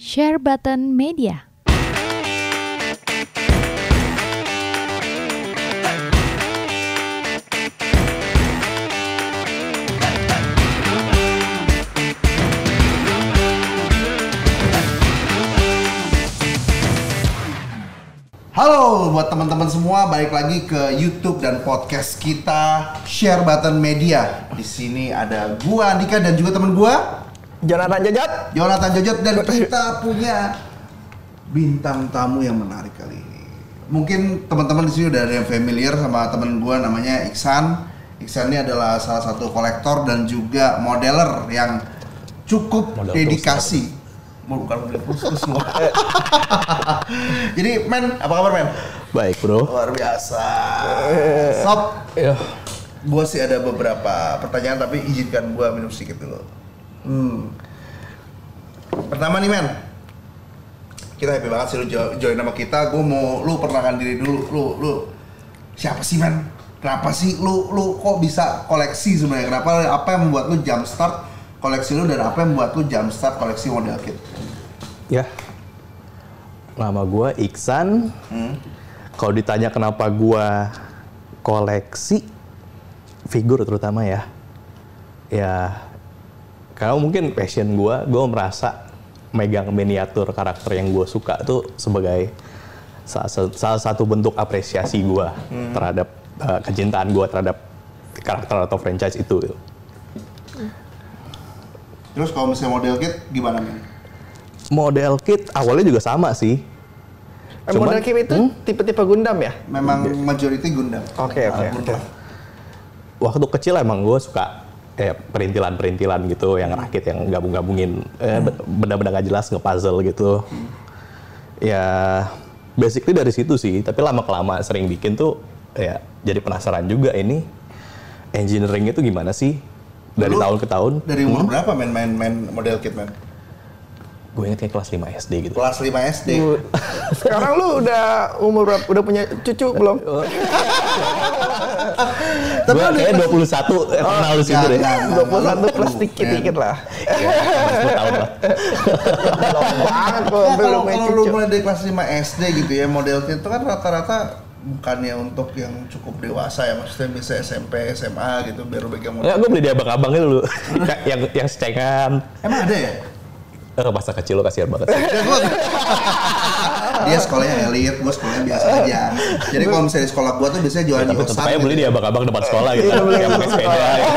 Share Button Media. Halo buat teman-teman semua, balik lagi ke YouTube dan podcast kita Share Button Media. Di sini ada gua Andika dan juga teman gua Jonathan Jajat. Jonathan Jojot dan kita punya bintang tamu yang menarik kali ini. Mungkin teman-teman di sini udah ada yang familiar sama teman gua namanya Iksan. Iksan ini adalah salah satu kolektor dan juga modeler yang cukup Model dedikasi. Bukan model khusus loh. Jadi men, apa kabar men? Baik bro. Luar biasa. Sob, Ya. gua sih ada beberapa pertanyaan tapi izinkan gua minum sedikit dulu. Hmm. Pertama nih men, kita happy banget sih lu jo- join sama kita. Gua mau lu perkenalkan diri dulu. Lu lu siapa sih men? Kenapa sih lu lu kok bisa koleksi sebenarnya? Kenapa apa yang membuat lu jump start koleksi lu dan apa yang membuat lu jump start koleksi model kit? Ya. Nama gua Iksan. Hmm. Kalau ditanya kenapa gua koleksi figur terutama ya. Ya karena mungkin passion gua, gua merasa megang miniatur karakter yang gua suka tuh sebagai salah, salah satu bentuk apresiasi gua terhadap eh, kecintaan gua terhadap karakter atau franchise itu. gitu. Terus kalau misalnya model kit gimana men? Model kit awalnya juga sama sih. Eh, Cuman- model Kim itu tipe-tipe Gundam ya? Memang majority Gundam. Oke, oke, Ah, oke. waktu kecil emang gue suka kayak perintilan-perintilan gitu yang rakit yang gabung-gabungin eh, benda-benda gak jelas nge-puzzle gitu. Ya basically dari situ sih, tapi lama kelama sering bikin tuh ya jadi penasaran juga ini engineering itu gimana sih dari tahun ke tahun. Dari umur berapa main main main model kit men? Gue inget kayak kelas 5 SD gitu. Kelas 5 SD. Bu- Sekarang lu udah umur berapa? Udah punya cucu belum? Tapi Gue lu kayak di- 21 eh, kenal lu sih Jangan, deh. jangan. 21 plus Lu, dikit-dikit lah. Iya, 10 tahun lah. Belum banget Ya, gua belum kalau punya kalau lu cucu. mulai dari kelas 5 SD gitu ya model kit itu kan rata-rata bukannya untuk yang cukup dewasa ya maksudnya bisa SMP SMA gitu biar pegang Ya model. gue beli di abang-abang itu dulu. Yang yang secengan. Emang ada ya? Eh, masa kecil lo kasihan banget. dia sekolahnya elit, gua sekolahnya biasa aja. Jadi kalau misalnya di sekolah gua tuh biasanya jualan Ya, tapi tetap aja beli gitu. di abang-abang depan sekolah gitu. Yang pakai sepeda. gitu.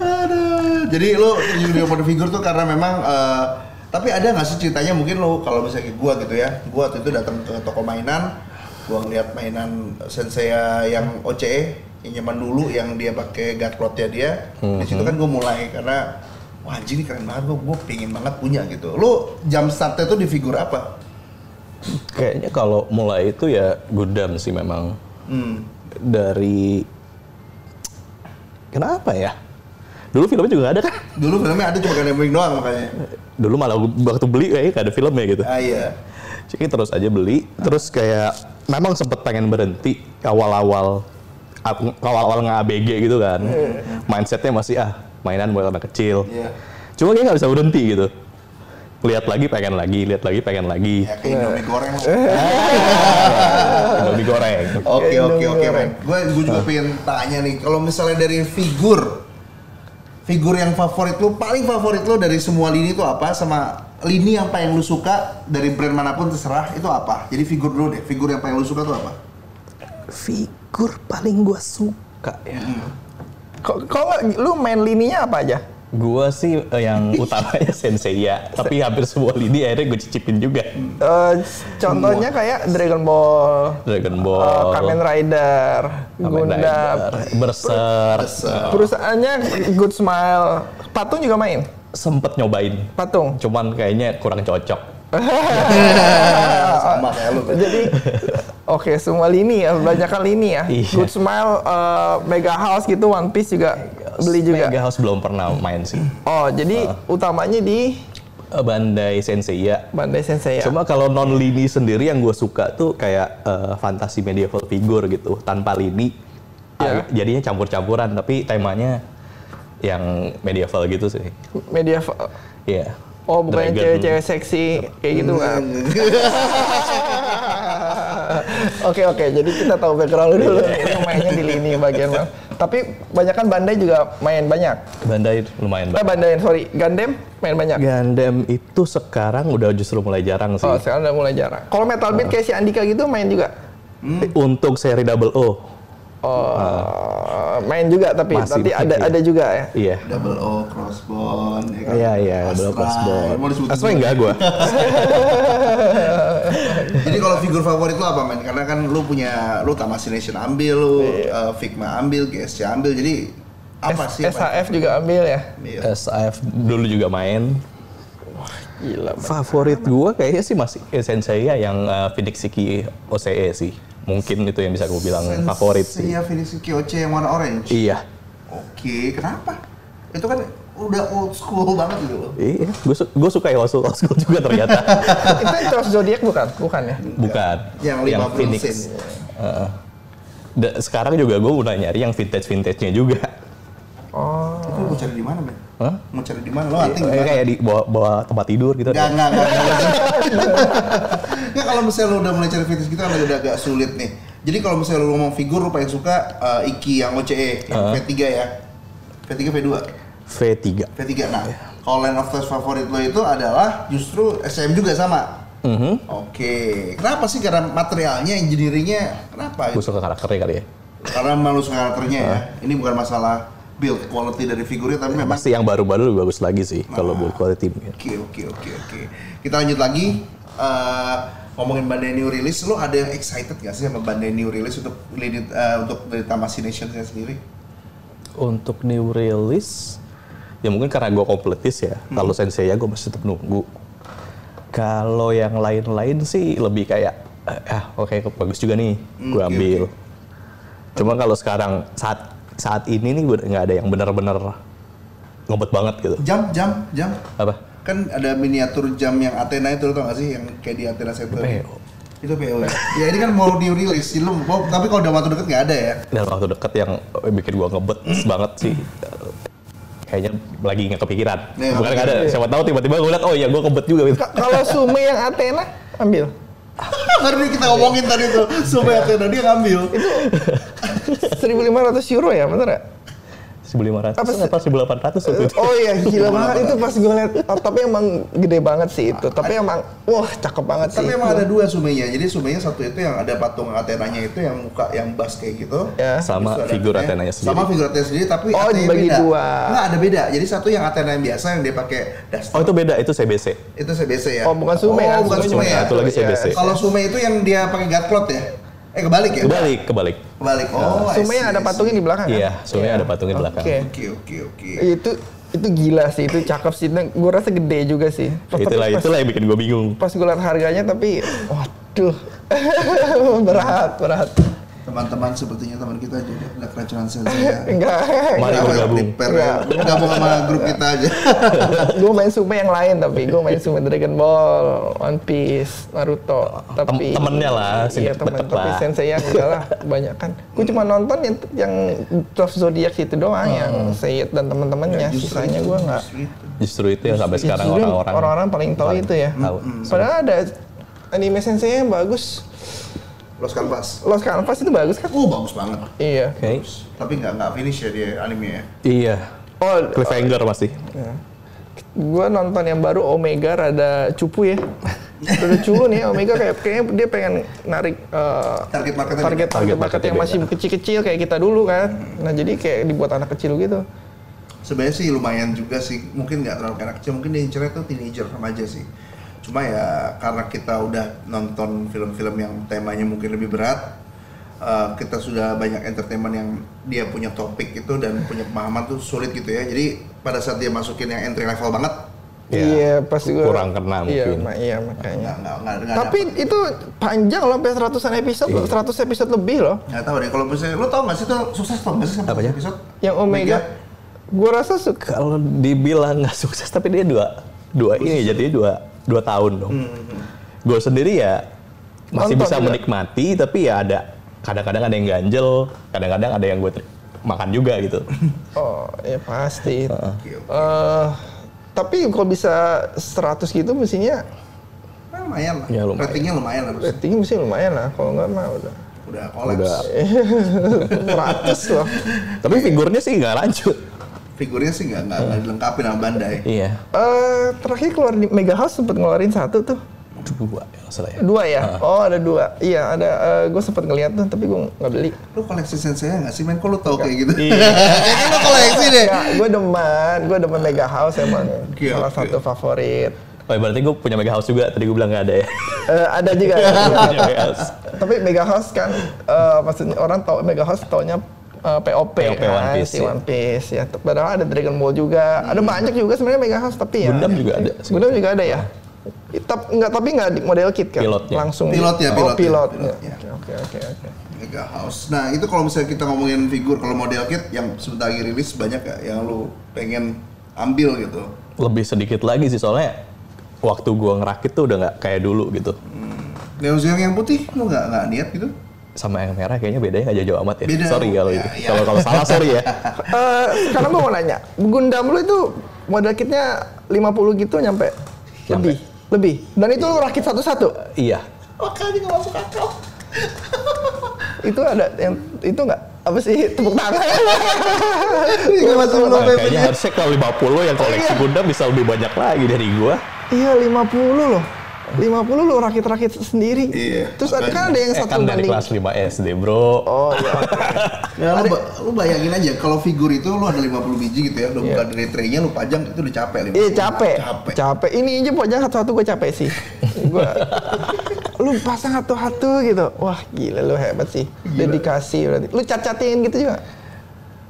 Aduh. Jadi lu video model figur tuh karena memang eh, tapi ada nggak sih ceritanya mungkin lu kalau misalnya kayak gua gitu ya, gua waktu itu datang ke toko mainan, gua ngeliat mainan sensei yang OCE yang zaman dulu yang dia pakai guard dia, di situ kan gua mulai karena wah anjing ini keren banget gua pengen banget punya gitu. Lu jam startnya tuh di figur apa? Kayaknya kalau mulai itu ya Gundam sih memang. Hmm. Dari... Kenapa ya? Dulu filmnya juga nggak ada kan? Dulu filmnya ada cuma Gundam Wing doang makanya. Dulu malah waktu beli kayaknya nggak ada filmnya gitu. Ah iya. Jadi terus aja beli, terus kayak memang sempet pengen berhenti awal-awal awal-awal nggak ABG gitu kan. Mindsetnya masih ah mainan buat anak kecil. Iya. Cuma kayak nggak bisa berhenti gitu. Lihat lagi pengen lagi, lihat lagi pengen lagi. Ya kayak Indomie goreng. Indomie goreng. Oke oke oke men. Gue gue juga pengen tanya nih, kalau misalnya dari figur, figur yang favorit lu, paling favorit lu dari semua lini itu apa? Sama lini yang paling lu suka dari brand mana pun terserah itu apa? Jadi figur dulu deh, figur yang paling lu suka tuh apa? Figur paling gua suka ya. Kok kok lu main lininya apa aja? Gua sih eh, yang utamanya Senseiya, tapi hampir semua lini akhirnya gue cicipin juga. Eh, contohnya kayak Dragon Ball, Dragon eh, Ball, Kamen Rider, Kamen Gundam. Rider, Berserk, Perusahaannya Good Smile. Patung juga main. sempet nyobain. Patung. Cuman kayaknya kurang cocok. Sama kayak lu. Jadi oke semua lini ya, banyak lini ya. Iya. Good Smile, eh, Mega House gitu, One Piece juga beli juga. Mega House belum pernah main sih. Oh jadi utamanya di Eh, Bandai Senseiya. Bandai Sensei ya. Cuma kalau non lini sendiri yang gue suka tuh kayak eh, fantasi medieval figure gitu, tanpa lini. Ya. Agak- jadinya campur-campuran, tapi temanya yang medieval gitu sih. media Iya. Oh, bukan cewek-cewek seksi kayak gitu kan. Oke oke, jadi kita tahu background lu dulu. Lu mainnya di lini bagian mana. Tapi banyak kan Bandai juga main banyak. Bandai lumayan Eh banget. Bandai, sorry. Gundam main banyak. Gundam itu sekarang udah justru mulai jarang sih. Oh, sekarang udah mulai jarang. Kalau Metal Beat kayak si Andika gitu main juga. Untuk seri double O, Oh, main juga tapi Masih nanti ada iya. ada juga ya. iya. Double O, crossbone, ya kan? Iya iya, double Astra, crossbone. Juga? enggak gua. Jadi kalau figur favorit lu apa men? Karena kan lu punya lu Tamasynation ambil, lu Iya. uh, Figma ambil, GSC ambil. Jadi apa sih? apa- SHF juga ambil ya. Iya. SAF dulu juga main. Gila. Favorit gua kayaknya sih masih Senseiya yang uh, Phoenix Siki OCE sih. Mungkin itu yang bisa gue bilang favorit sih. Iya, Phoenix KOC yang warna orange. Iya. Oke, kenapa? Itu kan udah old school banget gitu loh. Iya, gue su gue suka ya old school, old school juga ternyata. Itu yang Cross Zodiac bukan? Bukan ya? Bukan. Yang 50 Phoenix. Da- sekarang juga gue udah nyari yang vintage vintage nya juga. Oh. Itu mau cari di mana, men? Hah? Mau cari di mana? Lo hunting di Kayak kayak di bawah, bawah tempat tidur gitu. Enggak, enggak, enggak. Enggak, kalau misalnya lo udah mulai cari fitness gitu kan udah agak sulit nih. Jadi kalau misalnya lo ngomong figur, lo paling suka uh, Iki yang OCE, yang Uh. V3 ya. V3, V2. V3. V3. Nah, kalau line of test favorit lo itu adalah justru SM juga sama. Mhm. Oke, kenapa sih? Karena materialnya, engineeringnya, kenapa? Gue suka karakternya kali ya. Karena memang lu suka karakternya ya. Ini bukan masalah build quality dari figurnya, tapi memang Pasti yang baru-baru lebih bagus lagi sih Nah. kalau buat quality. Oke oke oke oke. Kita lanjut lagi eh, ngomongin Bandai New Release. Lo ada yang excited gak sih sama Bandai New Release untuk eh, untuk dari Tamasynation sendiri? Untuk new release, ya mungkin karena gue kompletis ya. Hmm. Kalau Sensei ya gue masih tetap nunggu. Kalau yang lain-lain sih lebih kayak, eh, ah oke bagus juga nih, Hmm, gue ambil. oke. Cuma kalau sekarang saat saat ini nih nggak ada yang benar-benar ngebet banget gitu. Jam jam jam. Apa? Kan ada miniatur jam yang Athena itu lo tau gak sih yang kayak di Athena Center? PO. Itu PO ya. ya ini kan mau release. Jadi lo, oh, tapi kalau udah waktu deket nggak ada ya. dalam waktu dekat yang bikin gua ngebet banget sih kayaknya lagi nggak kepikiran Iya, bukan nggak ada iya. siapa tahu tiba-tiba gue liat oh iya gua ngebet juga gitu Ka- Kalau Sume yang Athena ambil. Baru kita ngomongin tadi tuh, supaya Athena dia ngambil. 1500 euro ya, bener ya? 1500 Apa sih? apa 1800 waktu itu Oh iya, gila banget itu pas gue liat. Oh, tapi emang gede banget sih itu. Tapi emang, wah cakep banget sih. Tapi emang ada dua sumenya. Jadi sumenya satu itu yang ada patung Athenanya itu yang muka yang bas kayak gitu. Ya. sama figur Athena- Athenanya sendiri Sama figur Athena sendiri tapi Oh, Athena dibagi beda. dua. Enggak, ada beda. Jadi satu yang Athena yang biasa yang dia pakai daster. oh itu beda itu CBC Itu CBC ya. Oh, bukan Sume oh, kan? bukan Sume Sume ya. satu lagi CBC. Kalau Sume itu yang dia pakai guard ya? Eh kebalik ya? kebalik kebalik Kebalik. Oh, I Sume see, yang ada patungnya di belakang kan? iya sebenarnya ada patungnya di belakang Oke. Oke, oke, oke. Itu itu gila sih, itu cakep sih. Gue rasa gede juga sih. Tapi itulah pas, itulah yang bikin gue bingung Pas gue liat harganya tapi, waduh, berat, berat. Teman-teman sepertinya teman kita juga ada keracunan sel ya. Enggak, Mari bergabung. Prepare ya. Sama grup kita aja. gue main Sume yang lain tapi gue main Sume Dragon Ball, One Piece, Naruto. Tapi temennya lah, Iya temen, tapi lah. Sensei yang enggak lah, banyak kan. Gue cuma nonton yang yang Twelve Zodiac itu doang, yang Seyit dan teman-temannya. Justru Sisanya gue nggak. justru itu. yang sampai sekarang orang-orang orang-orang paling tahu itu ya. tahu. Padahal ada anime Sensei yang bagus. Los Canvas. Lost Canvas itu bagus kan? Oh, bagus banget. Iya. oke Tapi nggak nggak finish ya dia anime ya. iya Oh, cliffhanger pasti gue nonton yang baru Omega rada cupu ya. Rada cupu nih Omega kayak kayaknya dia pengen narik eh, Target marketnya target target Target market yang masih kecil-kecil kayak kita dulu kan. Nah jadi kayak dibuat anak kecil gitu. Sebenarnya sih lumayan juga sih. Mungkin nggak terlalu anak kecil, mungkin dia incernya tuh teenager remaja sih. Cuma ya karena kita udah nonton film-film yang temanya mungkin lebih berat, eh, kita sudah banyak entertainment yang dia punya topik itu dan punya pemahaman tuh sulit gitu ya. Jadi pada saat dia masukin yang entry level banget, Ya, iya pasti gue kurang kena Iya, mungkin. ma- iya makanya. nggak nggak nggak nggak Tapi dapet. itu panjang loh sampai seratusan episode, Iya. loh, 100 episode lebih loh. nggak tahu deh kalau misalnya lo tau nggak sih tuh sukses tau nggak sih sampai Apanya? episode Yang Omega, gue rasa suka. kalau dibilang nggak sukses tapi dia dua dua ini jadi dua dua tahun dong gue sendiri ya masih Nonton bisa juga. menikmati tapi ya ada kadang-kadang ada yang ganjel kadang-kadang ada yang gue makan juga gitu Oh ya pasti. Eh, Tapi kalau bisa 100 gitu mestinya Nah, lumayan lah. Ya, lumayan. Ratingnya lumayan harus. ratingnya mesti lumayan lah. Kalau nggak mah udah Udah kolaps. Udah. 100 loh. Tapi figurnya sih nggak lanjut. Figurnya sih nggak nggak nggak dilengkapi sama Bandai. Iya. Eh terakhir keluar di Mega House sempat ngeluarin satu tuh. Dua ya salah ya. Dua ya? Oh ada dua. Iya ada. gue sempat ngeliat tuh tapi gue nggak beli. Lu koleksi sensei nggak sih men? Kok lu tau kayak gitu? Iya. Kayaknya lu koleksi deh. Ya, gue demen, gue demen Mega House emang Oke, salah satu favorit. Oh, berarti gue punya mega house juga. Tadi gue bilang nggak ada ya. Eh, ada juga. House. Tapi Mega House kan, eh, maksudnya orang tahu Mega House taunya eh, POP, POP kan, One Piece, si ya. One Piece ya. Padahal ada Dragon Ball juga, ada banyak juga sebenarnya Mega House tapi ya. Gundam juga ada. Gundam juga ada ya. Tapi nggak tapi nggak model kit kan? Pilotnya. Langsung. Pilotnya, oh, pilotnya, pilot. pilotnya. Oke oke oke. Mega House. Nah itu kalau misalnya kita ngomongin figur, kalau model kit yang sebentar lagi rilis banyak gak yang lu pengen ambil gitu? Lebih sedikit lagi sih soalnya waktu gue ngerakit tuh udah nggak kayak dulu gitu. Neo Zeong yang putih lu nggak nggak niat gitu? Sama yang merah kayaknya bedanya nggak jauh amat ya. Beda. Sorry kalau Ya, itu. ya. Kalau kalau salah sorry ya. Eh, sekarang gue mau nanya, Gundam lu itu model kitnya 50 gitu nyampe? Lebih, lebih. Dan itu lu rakit satu-satu? iya. Makanya nggak masuk akal. itu ada yang itu nggak apa sih tepuk tangan tangan. Kayaknya harusnya kalau 50 yang koleksi Iya. Gundam bisa lebih banyak lagi dari gua. iya 50 loh 50 lo rakit-rakit sendiri. Iya, terus ada kan ada yang Eh, satu kan dari banding. kelas 5 SD, Bro. oh iya. Ya, lu, ba- lu bayangin aja kalau figur itu lu ada 50 biji gitu ya, lu Iya. buka dari tray-nya lu pajang itu udah capek 50. iya capek. Capek. capek. Ini aja pokoknya satu-satu gue capek sih. Gua lu pasang satu-satu gitu. Wah gila lu hebat sih. Dedikasi berarti lu cat-catin gitu juga?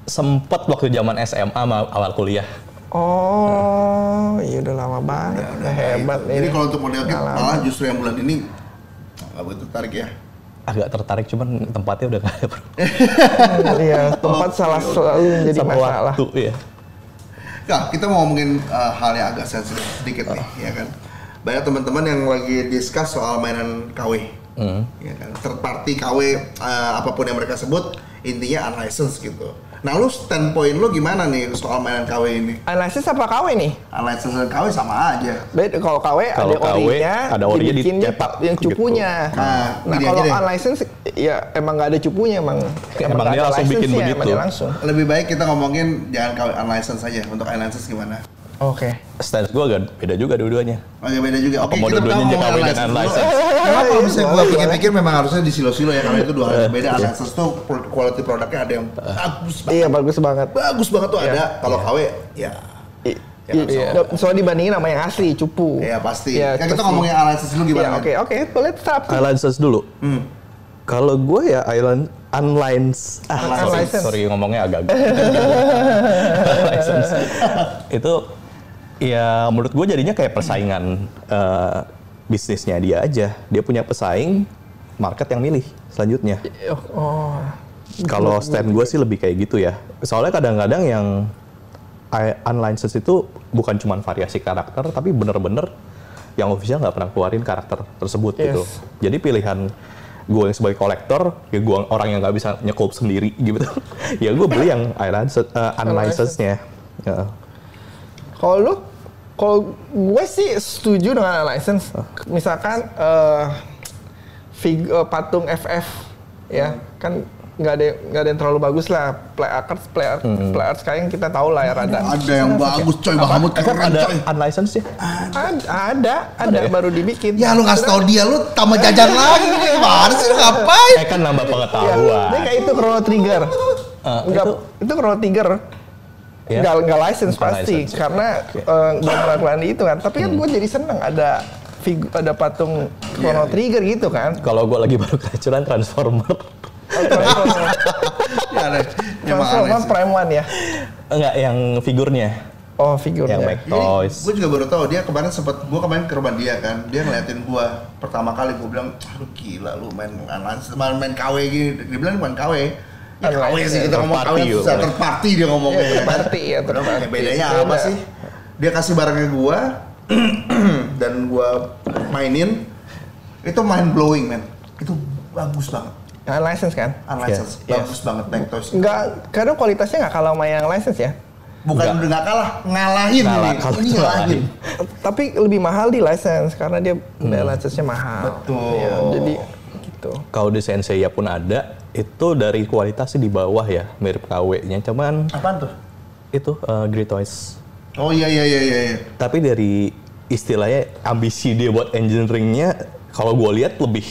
Sempet waktu zaman SMA sama awal kuliah. Oh iya udah lama banget Ya, udah hebat Jadi ini kalau untuk model kit malah justru yang bulan ini nggak begitu tertarik ya. Agak tertarik cuman tempatnya udah nggak ada, Bro. Iya tempat salah selalu menjadi Sama masalah waktu ya. Nah, kita mau ngomongin uh, hal yang agak sensitif sedikit nih, ya kan. Banyak teman-teman yang lagi discuss soal mainan KW. Hmm. Ya kan. Third party KW uh, apa pun yang mereka sebut intinya unlicensed gitu. Nah, lu standpoint lu gimana nih soal mainan KW ini? Analisis apa KW nih? Unlicensed dan KW sama aja. Beda kalau KW Kalau ada orinya, ada orinya dibikinnya dicetak yang gitu. cupunya. Nah, Nah, gini kalau aja deh. unlicensed ya emang nggak ada cupunya emang. Emang nggak dia ada langsung bikin emang begitu. dia langsung. Lebih baik kita ngomongin jangan KW unlicensed saja. Untuk unlicensed gimana? Oke. Stance gua agak beda juga dua-duanya. Oh ya beda juga. Oke, Apa mau kita dua-duanya pertama KW ngomongin dan unlicensed kalau misalnya gue pikir-pikir memang harusnya di silo-silo ya karena itu dua hal yang beda. Iya. Unlicensed tuh quality produknya ada yang bagus banget. Iya bagus banget. Bagus banget tuh Iya. ada. Kalau KW ya Ya, iya. Soalnya dibandingin sama yang asli, cupu. ya pasti. Iya, kan kita pasti. ngomongin unlicensed dulu Iya, gimana? oke, oke. Boleh tetap. Unlicensed dulu. Hmm. Kalau gue ya island unlicensed. Ah, sorry, sorry ngomongnya agak Unlicensed. Itu ya menurut gue jadinya kayak persaingan eh, bisnisnya dia aja. Dia punya pesaing, market yang milih selanjutnya. Oh. Kalau stand gue sih lebih kayak gitu ya. Soalnya kadang-kadang yang unlicensed itu bukan cuma variasi karakter, tapi bener-bener yang official nggak pernah keluarin karakter tersebut Yes. gitu. Jadi pilihan gue yang sebagai kolektor, ya gue orang yang nggak bisa nyekup sendiri gitu. ya gue beli yang unlicensed, uh, unlicensed-nya. Ya. Kalau lu, kalau gue sih setuju dengan license. Misalkan eh fig, eh, patung FF, ya kan nggak ada nggak ada yang terlalu bagus lah. Play arts, play art, play arts sekarang kita tahu lah ya rada. Ada yang bagus coy, Bahamut keren ada coy. unlicensed ya? Ada, ada, ada, ya? baru dibikin. Ya lu ngasih tau dia, lu tambah jajan lagi. Gimana sih ngapain? Eh kan nambah Iya, pengetahuan. dia kayak itu Chrono Trigger. Eh, Enggak, itu- itu, Chrono Trigger. Ya? Enggak, enggak license Bukan pasti license. karena eh, belum pernah keluaran di itu kan. Tapi kan gue jadi seneng ada figu, ada patung Chrono Iya. Trigger gitu kan. Kalau gue lagi baru keracunan Transformer. Ya. Emang Transformer sih. Prime One ya. Enggak, yang figurnya. Oh figurnya. Yang Mac Toys. Gue juga baru tahu dia kemarin sempat gue kemarin ke rumah dia kan, dia ngeliatin gue pertama kali gue bilang, lu gila lu main main, main KW gini, dia bilang main KW. Ya KW sih kita ngomong KW susah party dia ngomongnya. Iya, ya, third Udah, party. Bedanya Beda. apa sih? Dia kasih barangnya gue dan gue mainin, itu mind blowing man, itu bagus banget. Yang license kan? Unlicensed, Yes. bagus banget Mac Toys. Enggak, kadang kualitasnya nggak kalau sama yang license ya. Bukan Nggak. udah nggak kalah, ngalahin Ngalah, ini. Ini ngalahin. Tapi lebih mahal di license karena dia biaya license-nya mahal. Betul. Iya, jadi gitu. Kalau di Sensei pun ada, itu dari kualitasnya di bawah ya, mirip KW-nya. Cuman Apaan tuh? itu uh, Great Toys. Oh iya iya iya iya. iya. Tapi dari istilahnya ambisi dia buat engineeringnya, kalau gue lihat lebih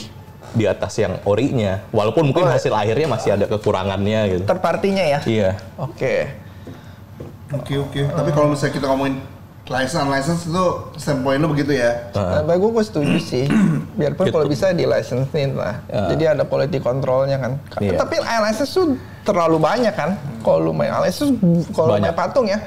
di atas yang orinya. Walaupun mungkin Oh. hasil akhirnya masih ada kekurangannya gitu. Third partinya ya? Iya. Oke. Oke oke. Tapi kalau misalnya kita ngomongin license license itu standpoint lu begitu ya? Nah, bagi gue setuju sih. Biarpun kalau Gitu. bisa di license lah. Ya. Jadi ada quality controlnya kan. Iya. Tapi license tuh terlalu banyak kan. Kalau lu main license, kalau lu main Banyak. patung ya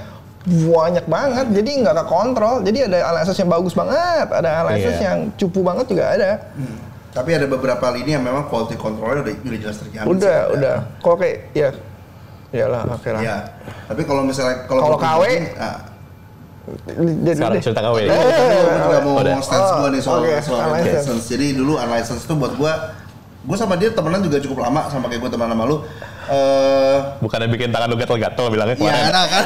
banyak banget. Jadi nggak ke kontrol. Jadi ada license yang bagus banget, ada license Iya. yang cupu banget juga ada. Hmm. Tapi ada beberapa lini yang memang quality controlnya udah, udah jelas terjamin. udah, sih, udah. Kalau kayak ya Iyalah, oke lah. Ya. Tapi kalau misalnya kalau Kalau KW, Sekarang cerita KW. Gue juga mau ngomong stance gue nih soal, Oh, soal unlicensed. Jadi dulu unlicensed itu buat gue, gue sama dia temenan juga cukup lama sama kayak gue temenan sama lu. Eh, Bukannya bikin tangan lu gatel-gatel bilangnya Iya kemarin. enak kan.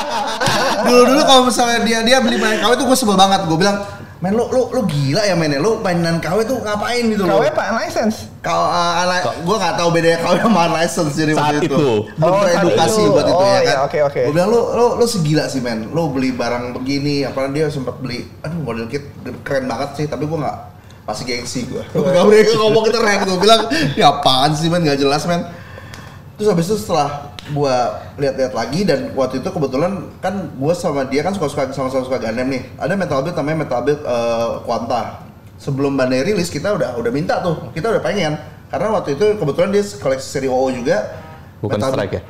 dulu dulu kalau misalnya dia dia beli main KW tuh gue sebel banget. Gue bilang, men lu lu lu gila ya mainnya. Lu mainan KW tuh ngapain gitu KW apa? License? Kalau uh, gue nggak tahu bedanya KW sama license jadi Saat waktu itu. itu. Oh, saat edukasi itu. buat itu Oh, ya iya, kan. oke, oke. Gue bilang lu lu lu segila sih men. Lu beli barang begini. Apalagi dia sempat beli. Aduh model kit keren banget sih. Tapi gue nggak pasti gengsi gue. Gue gak boleh ngomong keren. Gue bilang ya apaan sih men nggak jelas men. Terus habis itu setelah gua lihat-lihat lagi dan waktu itu kebetulan kan gua sama dia kan suka-suka sama-sama suka Gundam nih. Ada metal build namanya metal build eh, Quanta. Sebelum Bandai rilis kita udah udah minta tuh. Kita udah pengen. Karena waktu itu kebetulan dia koleksi seri OO juga. Bukan Metal- strike ya?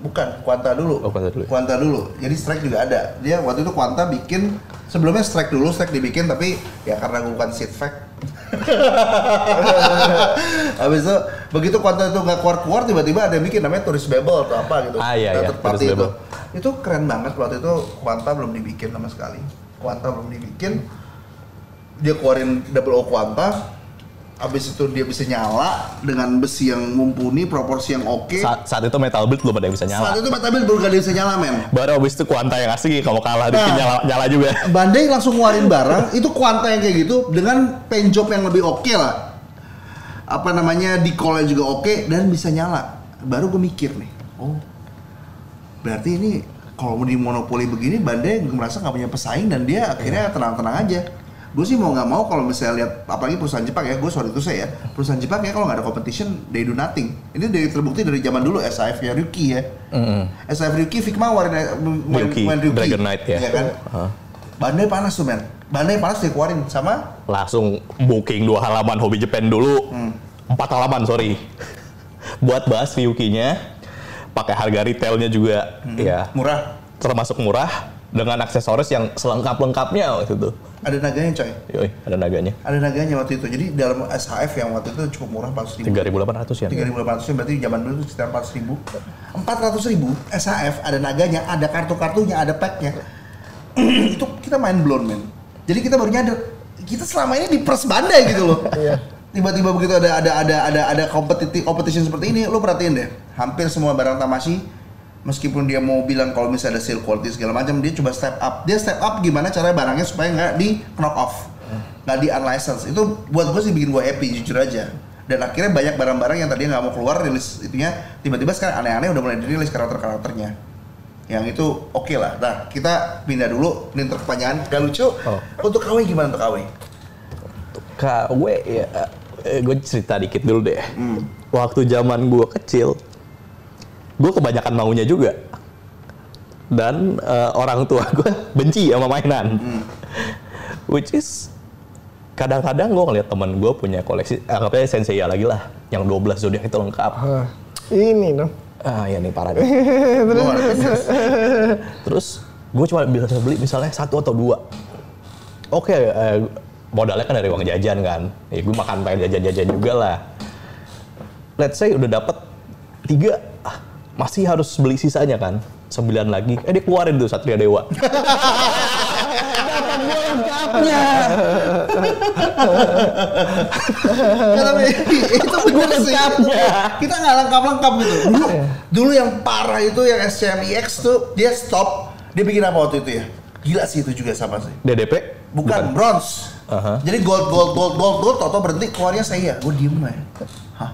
Bukan, Quanta dulu. Oh, Quanta dulu. Quanta dulu. Jadi strike juga ada. Dia waktu itu Quanta bikin sebelumnya strike dulu, strike dibikin tapi ya karena gue bukan seat fact. Habis itu begitu Quanta itu nggak keluar-keluar tiba-tiba ada yang bikin namanya Tourist Babel atau apa gitu. Ah, iya, Nah, iya, party itu. Babel. Itu keren banget waktu itu Quanta belum dibikin sama sekali. Quanta belum dibikin. Dia keluarin double O Quanta. Habis itu dia bisa nyala dengan besi yang mumpuni, proporsi yang oke. Saat, saat itu metal build belum ada yang bisa nyala. Saat itu Metal baru gak ada yang bisa nyala men. Baru abis itu Kuanta yang asli kalau kalah Nah. nyala, nyala juga. Bandai langsung ngeluarin barang itu kuanta yang kayak gitu dengan paint job yang lebih oke lah. Apa namanya decal juga oke dan bisa nyala. Baru gue mikir nih, oh berarti ini kalau di monopoli begini Bandai gue merasa nggak punya pesaing dan dia akhirnya tenang-tenang aja. Gue sih mau nggak mau kalau misalnya lihat apalagi perusahaan Jepang ya, gue sorry itu saya ya perusahaan Jepang ya kalau nggak ada competition they do nothing. Ini dari terbukti dari zaman dulu SAF ya Ryuki ya. SAF Ryuki Figma warin main, Ryuki, main Ryuki. Dragon Knight ya. Iya kan? Hah. Bandai panas tuh men. Bandai panas dikeluarin sama Langsung booking dua halaman Hobby Japan dulu. Hmm. Empat halaman, sorry. Buat bahas Ryuki-nya. Pakai harga retailnya juga Hmm. ya murah. termasuk murah dengan aksesoris yang selengkap-lengkapnya waktu itu. Ada naganya coy. Yoi, ada naganya. Ada naganya waktu itu. Jadi dalam SHF yang waktu itu cukup murah 400 ribu. 3.800 ya. 3.800 berarti zaman dulu itu sekitar 400 ribu. 400 ribu SHF ada naganya, ada kartu-kartunya, ada packnya. itu kita main blown men. Jadi kita baru nyadar kita selama ini di pers bandai gitu loh. Tiba-tiba begitu ada ada ada ada ada kompetisi competition seperti ini, lo perhatiin deh. Hampir semua barang Tamashi meskipun dia mau bilang kalau misalnya ada sale quality segala macam, dia coba step up. Dia step up gimana cara barangnya supaya nggak di knock off, nggak di unlicensed. Itu buat gue sih bikin gue happy jujur aja. Dan akhirnya banyak barang-barang yang tadinya nggak mau keluar rilis itunya, tiba-tiba sekarang aneh-aneh udah mulai dirilis karakter-karakternya. Yang itu oke lah. Nah kita pindah dulu. Untuk pertanyaan gak lucu. Oh. Untuk KW gimana untuk KW? KW ya, gue cerita dikit dulu deh. Hmm. Waktu zaman gue kecil, gue kebanyakan maunya juga. Dan eh, orang tua gue benci sama mainan. Hmm. Which is, kadang-kadang gue ngeliat temen gue punya koleksi, anggapnya Sensei lagi lah, yang 12 zodiak itu lengkap. Hah, ini dong. Ah ya nih parah nih. Ngerti. Terus gue cuma bisa beli misalnya satu atau dua. Oke, eh, modalnya kan dari uang jajan kan. Ya gue makan pengen jajan-jajan juga lah. Let's say udah dapet tiga, masih harus beli sisanya kan. Sembilan lagi, eh dia keluarin tuh Satria Dewa. Gue lengkap. lengkapnya. Ya, tapi itu bener sih. Kita nggak lengkap-lengkap gitu. Dulu, dulu yang parah itu yang SCMIX tuh dia stop. Dia bikin apa waktu itu ya? Gila sih itu juga sama sih. DDP? Bukan, bronze. Aha. Jadi gold, gold, gold, gold, gold, toto berhenti keluarnya saya. Gue diem ya. Hah?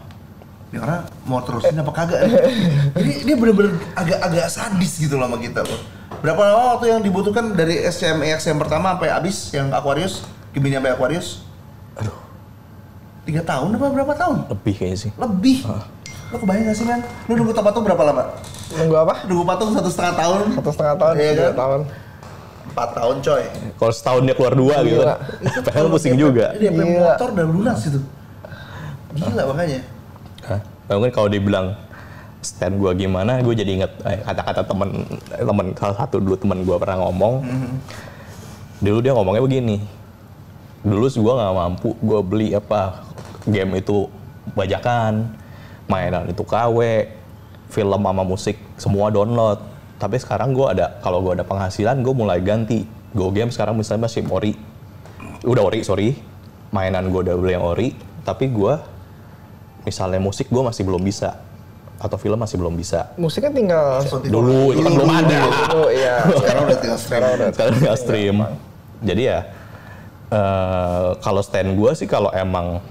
Ini orang mau terusin apa kagak? nih? Jadi dia bener-bener agak-agak sadis gitu loh sama kita loh. Berapa lama waktu yang dibutuhkan dari SCMX yang pertama sampai habis yang Aquarius? Gemini sampai Aquarius? Aduh, Tiga tahun apa berapa tahun? lebih kayaknya sih. Lebih. Lo kebayang gak sih men? Lo nunggu patung berapa lama? Nunggu apa? Nunggu patung satu setengah tahun? Satu setengah tahun, Iya tiga kan? tahun. Empat tahun coy. Kalau setahun dia keluar dua gitu. Padahal pusing juga. Dia punya Gila. motor dan lunas itu. Gila makanya. Hah? Nah, mungkin kalau dibilang stand gua gimana, gue jadi inget eh, kata-kata temen eh, temen salah satu dulu temen gua pernah ngomong. Dulu dia ngomongnya begini. Dulu gua nggak mampu, gua beli apa game itu bajakan, mainan itu KW, film sama musik semua download. Tapi sekarang gua ada kalau gua ada penghasilan, gue mulai ganti. Go game sekarang misalnya masih ori, udah ori sorry, mainan gue udah beli yang ori, tapi gua misalnya musik gue masih belum bisa atau film masih belum bisa. Musiknya tinggal dulu itu kan belum ada. Dulu, iya. Sekarang udah tinggal stream. sekarang nggak stream. jadi ya eh, kalau stand gue sih kalau emang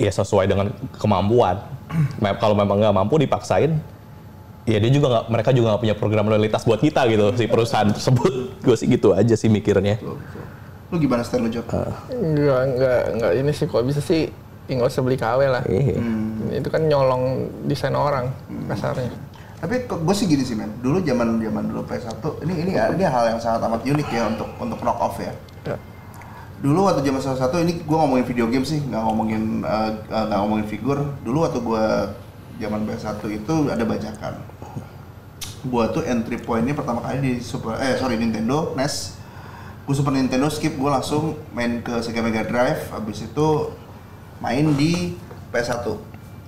ya sesuai dengan kemampuan. Kalau memang nggak mampu dipaksain ya dia juga nggak mereka juga nggak punya program loyalitas buat kita gitu si perusahaan tersebut. Gue sih gitu aja sih mikirnya. Lu gimana style lu Jok? Enggak, enggak, enggak ini sih kalau bisa sih ya nggak usah beli KW lah. Iya. Itu kan nyolong desain orang kasarnya. Tapi gue sih gini sih men, dulu zaman zaman dulu PS1 ini ini ini hal yang sangat amat unik ya untuk untuk knock off ya. Ya. Dulu waktu zaman salah satu ini gue ngomongin video game sih, nggak ngomongin eh, eh, nggak ngomongin figur. Dulu waktu gue zaman PS1 itu ada bajakan. Gua tuh entry pointnya pertama kali di Super eh sorry Nintendo NES. Gue Super Nintendo skip gue langsung main ke Sega Mega Drive. Habis itu main di PS1.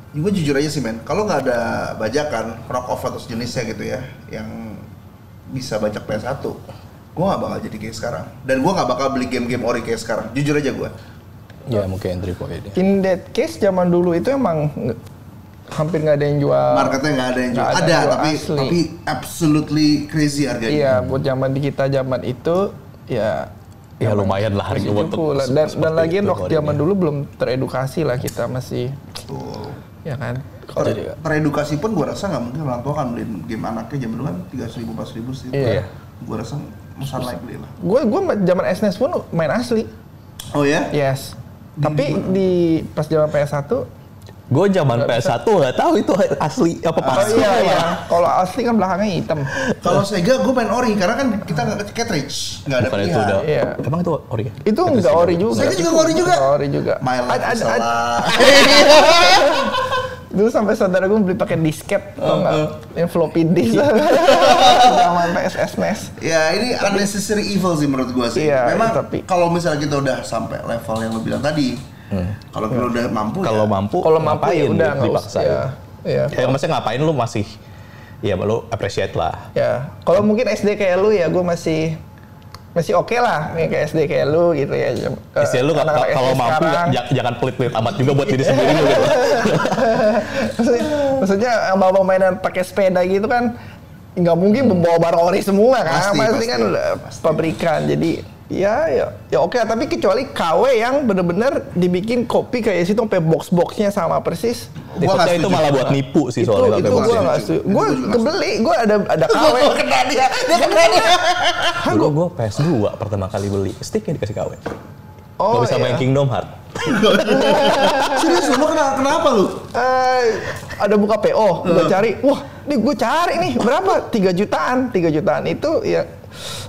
Gue jujur aja sih men, kalau nggak ada bajakan, rock off atau sejenisnya gitu ya, yang bisa bajak PS1, gue nggak bakal jadi kayak sekarang. Dan gue nggak bakal beli game-game ori kayak sekarang. Jujur aja gue. ya mungkin entry point ya. In that case zaman dulu itu emang hampir nggak ada yang jual. Marketnya nggak ada yang jual. Ada Ada, yang jual tapi asli. tapi absolutely crazy harganya. Iya, buat zaman di kita zaman itu ya Ya lumayan lah harga untuk cukup lah. Dan, dan lagi itu waktu zaman dulu belum teredukasi lah kita masih Betul. ya kan. Ter- teredukasi pun gue rasa nggak mungkin orang tua kan beliin game anaknya zaman dulu kan tiga ribu empat ribu sih. Iya. Gue rasa most likely lah. Gue gue zaman SNES pun main asli. Oh ya? Yes. Tapi di pas zaman PS1 Gue zaman PS1 nggak tahu itu asli apa Oh palsu. iya iya. Kalau asli kan belakangnya hitam. Kalau Sega gue main ori karena kan kita nggak ke cartridge, nggak ada Bukan itu udah. Iya. Emang itu ori ya? Itu enggak ori juga. Sega juga ori juga? Nggak ori juga. My life is. Dulu sampai saudara gue beli pakai disket, tau nggak? Yang floppy disk. Zaman PSS NES. Ya ini unnecessary evil sih menurut gua sih. Iya, Memang tapi- kalau misalnya kita udah sampai level yang lo bilang tadi, kalau kita udah mampu Kalau ya, mampu, Kalau mampu ya ngapain udah dipaksa usah. Ya. Iya. Ya maksudnya ngapain lu masih ya lu appreciate lah. Ya, kalau mungkin SD kayak lu ya gue masih masih oke lah nih kayak SD kayak lu gitu ya. Eh, Istilah lu kalau SD mampu sekarang. j- jangan pelit-pelit amat juga buat diri sendiri gitu. maksudnya, maksudnya bawa mainan pakai sepeda gitu kan nggak mungkin membawa barang ori semua kan Pasti, pasti, pasti, kan pasti. pabrikan jadi ya ya ya oke tapi kecuali KW yang bener-bener dibikin kopi kayak situ sampai box-boxnya sama persis Gua nggak Takutnya itu malah buat nipu sih itu soalnya. itu sampai gue nggak setuju. Itu gue kebeli gue ada ada KW Gua kena dia, dia kena dia. Dulu gue PS2 pertama kali beli, sticknya dikasih KW. Oh, Gak bisa iya. main Kingdom Heart. Serius lu kenapa, kenapa lu? Eh, ada buka PO, gue cari, wah, nih gue cari nih berapa? 3 jutaan, 3 jutaan itu ya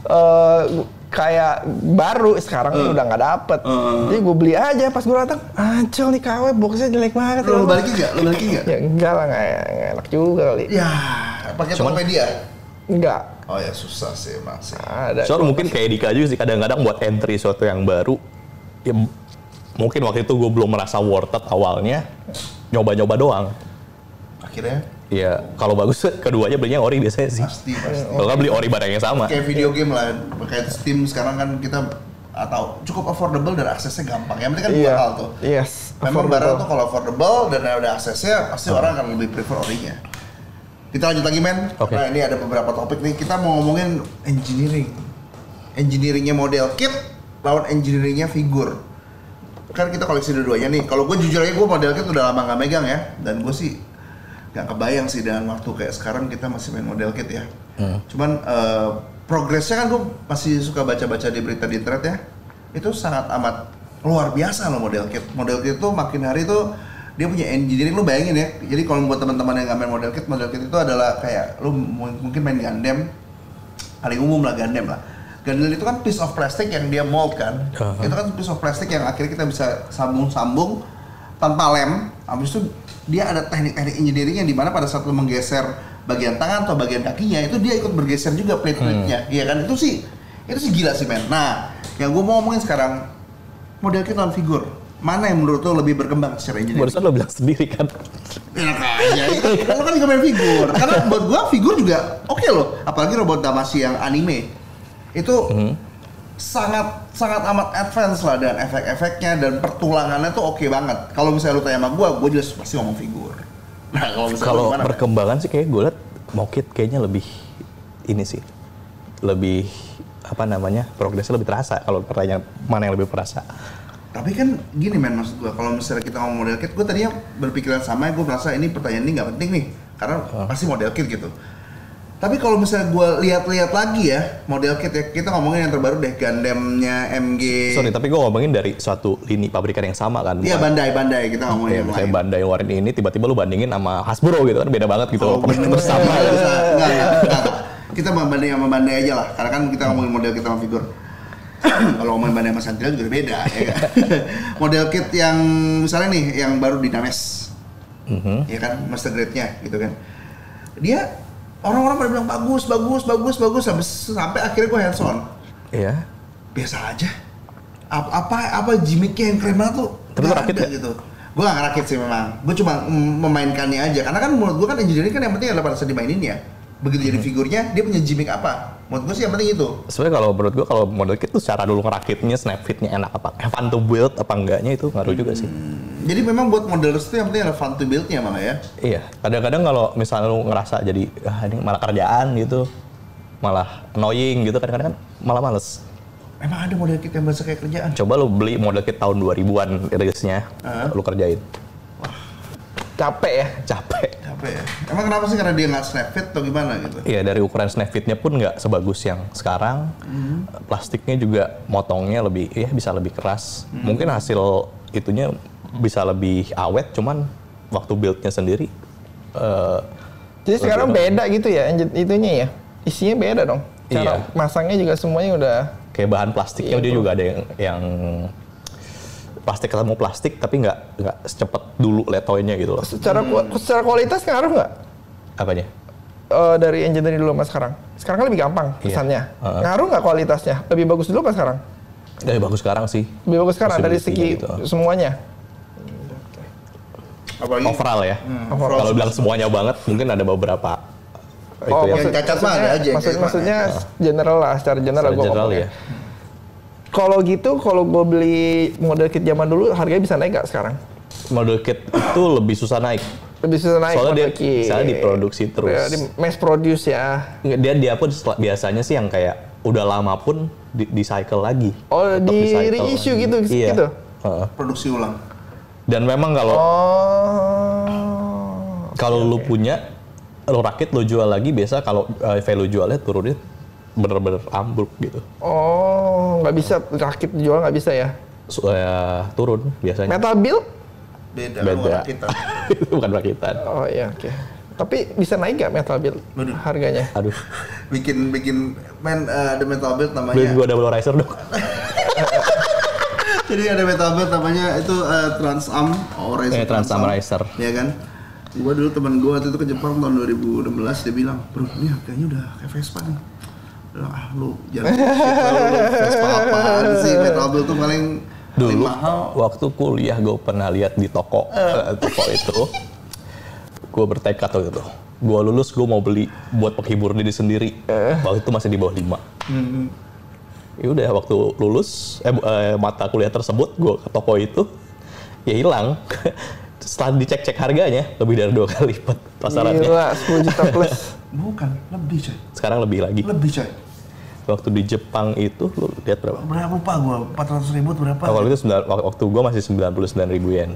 eh, kayak baru sekarang udah nggak dapet. Jadi gue beli aja pas gue datang, ancol nih KW boxnya jelek banget. Lu, lu balikin nggak? Lu balikin nggak? Ya enggak lah, nggak enak juga kali. Ya, pakai Tokopedia. Enggak. Oh ya susah sih emang sih. Ada. So mungkin kayak Dika juga sih kadang-kadang buat entry suatu yang baru, ya mungkin waktu itu gue belum merasa worth it awalnya, nyoba-nyoba doang. Akhirnya Ya kalau bagus keduanya belinya ori biasanya sih. Pasti, pasti. Kalau nggak beli ori barang yang sama. Kayak video game lah, kayak Steam sekarang kan kita atau cukup affordable dan aksesnya gampang. Yang penting kan dua Iya. hal tuh. Yes. Memang affordable. barang tuh kalau affordable dan ada aksesnya, pasti orang akan lebih prefer orinya. Kita lanjut lagi men, Oke. karena ini ada beberapa topik nih. Kita mau ngomongin engineering. Engineeringnya model kit lawan engineeringnya figur. Kan kita koleksi dua-duanya nih. Kalau gue jujur aja gue model kit udah lama nggak megang ya. Dan gue sih nggak kebayang sih dengan waktu kayak sekarang kita masih main model kit ya. Cuman eh, progresnya kan gue masih suka baca-baca di berita di internet ya. Itu sangat amat luar biasa loh model kit. Model kit tuh makin hari tuh dia punya engineering lu bayangin ya. Jadi kalau buat teman-teman yang nggak main model kit, model kit itu adalah kayak lu mu- mungkin main Gundam paling umum lah Gundam lah. Gundam itu kan piece of plastic yang dia mold kan. Uh-huh. Itu kan piece of plastic yang akhirnya kita bisa sambung-sambung tanpa lem. Habis itu dia ada teknik-teknik engineering yang di mana pada saat lu menggeser bagian tangan atau bagian kakinya itu dia ikut bergeser juga plate-plate-nya. Iya kan itu sih itu sih gila sih men. Nah yang gue mau ngomongin sekarang model kit non figur mana yang menurut lo lebih berkembang secara engineering? Barusan lo bilang sendiri kan. Enak aja. Lo kan juga main figur. Karena buat gua figur juga oke loh. Apalagi robot Damacy yang anime. Itu sangat sangat amat advance lah dan efek-efeknya dan pertulangannya tuh oke banget. Kalau misalnya lu tanya sama gua, gua jelas pasti ngomong figur. Nah, kalau perkembangan sih kayak gue liat Mokit kayaknya lebih ini sih. Lebih apa namanya? Progresnya lebih terasa kalau pertanyaan mana yang lebih terasa. Tapi kan gini men maksud gua kalau misalnya kita ngomong model kit, gua tadinya berpikiran sama, gua merasa ini pertanyaan ini nggak penting nih karena pasti model kit gitu. Tapi kalau misalnya gua lihat-lihat lagi ya model kit ya kita ngomongin yang terbaru deh Gundamnya MG. Sorry, tapi gue ngomongin dari suatu lini pabrikan yang sama kan. Iya Bandai Bandai kita ngomongin Iya, yang misalnya lain. Bandai ngeluarin ini, tiba-tiba lu bandingin sama Hasbro gitu kan, beda banget gitu. Oh, bener. terus sama. Nggak, nggak, nggak, nggak. Kita banding sama Bandai aja lah, karena kan kita ngomongin model kita sama figur. Kalau ngomongin Bandai sama Santil juga beda, ya kan? model kit yang misalnya nih, yang baru Dynames, Mhm. ya kan, master grade-nya gitu kan. Dia orang-orang pada bilang bagus, bagus, bagus, bagus, sampai sampai akhirnya gue hands on. Iya. Biasa aja. Apa apa, apa gimmicknya yang keren banget tuh? Tapi Nggak rakit ada nggak? gitu. Gue gak ngerakit sih memang. Gue cuma memainkannya aja. Karena kan menurut gue kan engineering kan yang penting adalah pada saat dimainin ya. Begitu jadi figurnya, dia punya gimmick apa? Menurut gue sih yang penting itu. Sebenarnya kalau menurut gua kalau model kit tuh secara dulu ngerakitnya, snap fitnya enak apa, fun to build apa enggaknya itu ngaruh juga sih. Jadi memang buat modelers itu yang penting adalah fun to build-nya malah ya. Iya, kadang-kadang kalau misalnya lu ngerasa jadi ah ini malah kerjaan gitu, malah annoying gitu kadang-kadang kan malah males. Emang ada model kit yang bahasa kayak kerjaan? Coba lu beli model kit tahun 2000-an rilisnya, Hah? lu kerjain. Capek ya. Capek. Capek ya. Emang kenapa sih? Karena dia nggak snap fit atau gimana gitu? Iya dari ukuran snap fitnya pun nggak sebagus yang sekarang. Plastiknya juga motongnya lebih, ya bisa lebih keras. Mungkin hasil itunya bisa lebih awet, cuman waktu buildnya sendiri. eh, Jadi sekarang enak. beda gitu ya itunya ya. Isinya beda dong. Cara Iya. masangnya juga semuanya udah Kayak bahan plastiknya Iya, dia juga ada yang, yang plastik ketemu plastik tapi nggak nggak secepat dulu letoynya gitu loh. secara ku- secara kualitas ngaruh nggak Apanya? Eh, dari engineering dulu sama sekarang? Sekarang kan lebih gampang Iya. kesannya. Heeh. Ngaruh nggak kualitasnya? Lebih bagus dulu apa sekarang? Ya bagus sekarang sih. Lebih bagus sekarang dari segi gitu. semuanya. Apalagi Overall ya. Overall. Kalau bilang semuanya banget, mungkin ada beberapa itu Oh, ya. Yang cacat mah ada aja yang Maksud, maksudnya general lah, secara general Secara gua general ya. Kalau gitu, kalau gue beli model kit zaman dulu, harganya bisa naik nggak sekarang? Model kit itu lebih susah naik. Lebih susah naik Soalnya model dia- kit. misalnya diproduksi terus. Ya, di mass produce ya. Dia dia pun biasanya sih yang kayak udah lama pun di, di cycle lagi. Oh, Tetap di cycle reissue lagi. gitu, Iya. gitu? Heeh. produksi ulang. Dan memang kalau Oh. kalau lu punya lu rakit lu jual lagi biasa kalau eh, value jualnya turunnya bener-bener ambruk gitu. Oh, nggak bisa rakit jual nggak bisa ya? Supaya turun biasanya. Metal build? Beda, Beda. luar kita. itu bukan rakitan. Oh iya, oke. Tapi bisa naik nggak metal build Waduh. harganya? Aduh, bikin bikin men eh, ada metal build namanya. beliin gua double riser dong. Jadi ada metal build namanya itu eh, Transam oh, Riser Eh, Transam Riser. Ya kan? Gua dulu teman gua waktu itu ke Jepang tahun 2016 dia bilang, "Bro, ini harganya udah kayak Vespa nih." Ah lu jangan shit lah, lu Vespa apaan sih build tuh paling Dulu mahal. waktu kuliah gue pernah lihat di toko eh, toko itu gue bertekad waktu itu. Gue lulus, gue mau beli buat penghibur diri sendiri. Waktu itu masih di bawah 5. Ya udah, waktu lulus, eh, eh, mata kuliah tersebut, gue ke toko itu, ya hilang. Setelah dicek-cek harganya, lebih dari dua kali lipat pasarannya. Gila, 10 juta plus. Bukan, lebih coy. Sekarang lebih lagi. Lebih coy. Waktu di Jepang itu, lu lihat berapa? Berapa lupa gua? 400 ribu berapa? Oh, kalau itu sembilan- wak- waktu gue masih 99 ribu yen.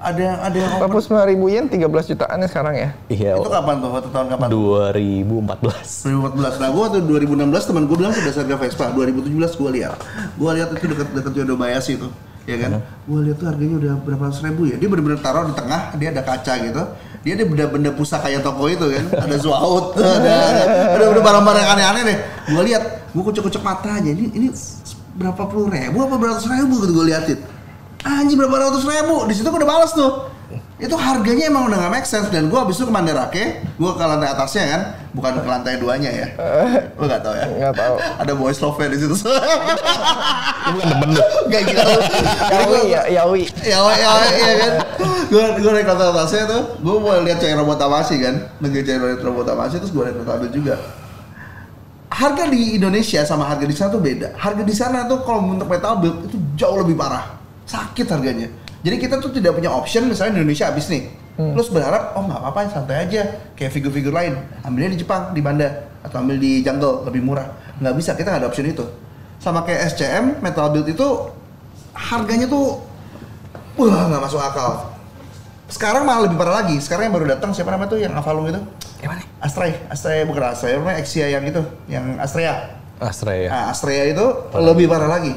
Ada ada yang open. 49 ribu yen, 13 jutaan ya sekarang ya. Iya, Itu kapan tuh? Waktu tahun kapan? 2014. 2014. Nah, gua tuh 2016 teman gua bilang sudah harga Vespa. 2017 gua lihat. Gua lihat itu dekat dekat Jodo Bayashi itu. Ya kan? Gua lihat tuh harganya udah berapa ratus ribu ya. Dia benar-benar taruh di tengah, dia ada kaca gitu. Dia ada benda-benda pusaka kayak toko itu kan. Ada Zuaut, ada ada, ada, ada barang-barang aneh-aneh deh. Gua lihat, kucek-kucek mata aja. Ini ini berapa puluh ribu apa beratus ribu gitu gua liatin. Anjing berapa ratus ribu? Di situ gua udah balas tuh itu harganya emang udah gak make sense dan gua abis itu ke Mandarake gua ke lantai atasnya kan bukan ke lantai duanya ya lu gak tau ya Nggak tahu. ada boys love di situ Itu bukan demen lu. gak gitu Yawi ya, Yawi. ya ya ya kan gua gua naik lantai atasnya tuh gua mau lihat cewek robot tamasi kan lagi cewek robot tamasi terus gua naik mobil juga harga di Indonesia sama harga di sana tuh beda. Harga di sana tuh kalau untuk metal build itu jauh lebih parah. Sakit harganya. Jadi kita tuh tidak punya option misalnya di Indonesia habis nih. Terus berharap oh nggak apa-apa santai aja kayak figur-figur lain. Ambilnya di Jepang, di Banda atau ambil di Jungle lebih murah. Nggak bisa, kita nggak ada option itu. Sama kayak SCM metal build itu harganya tuh wah nggak masuk akal. Sekarang malah lebih parah lagi. Sekarang yang baru datang siapa namanya tuh yang Avalon itu? Yang mana? Astray, Astray bukan Astray, apa namanya Exia yang itu, yang Astrea. Astra ya. Nah, Astrea itu lebih parah lagi.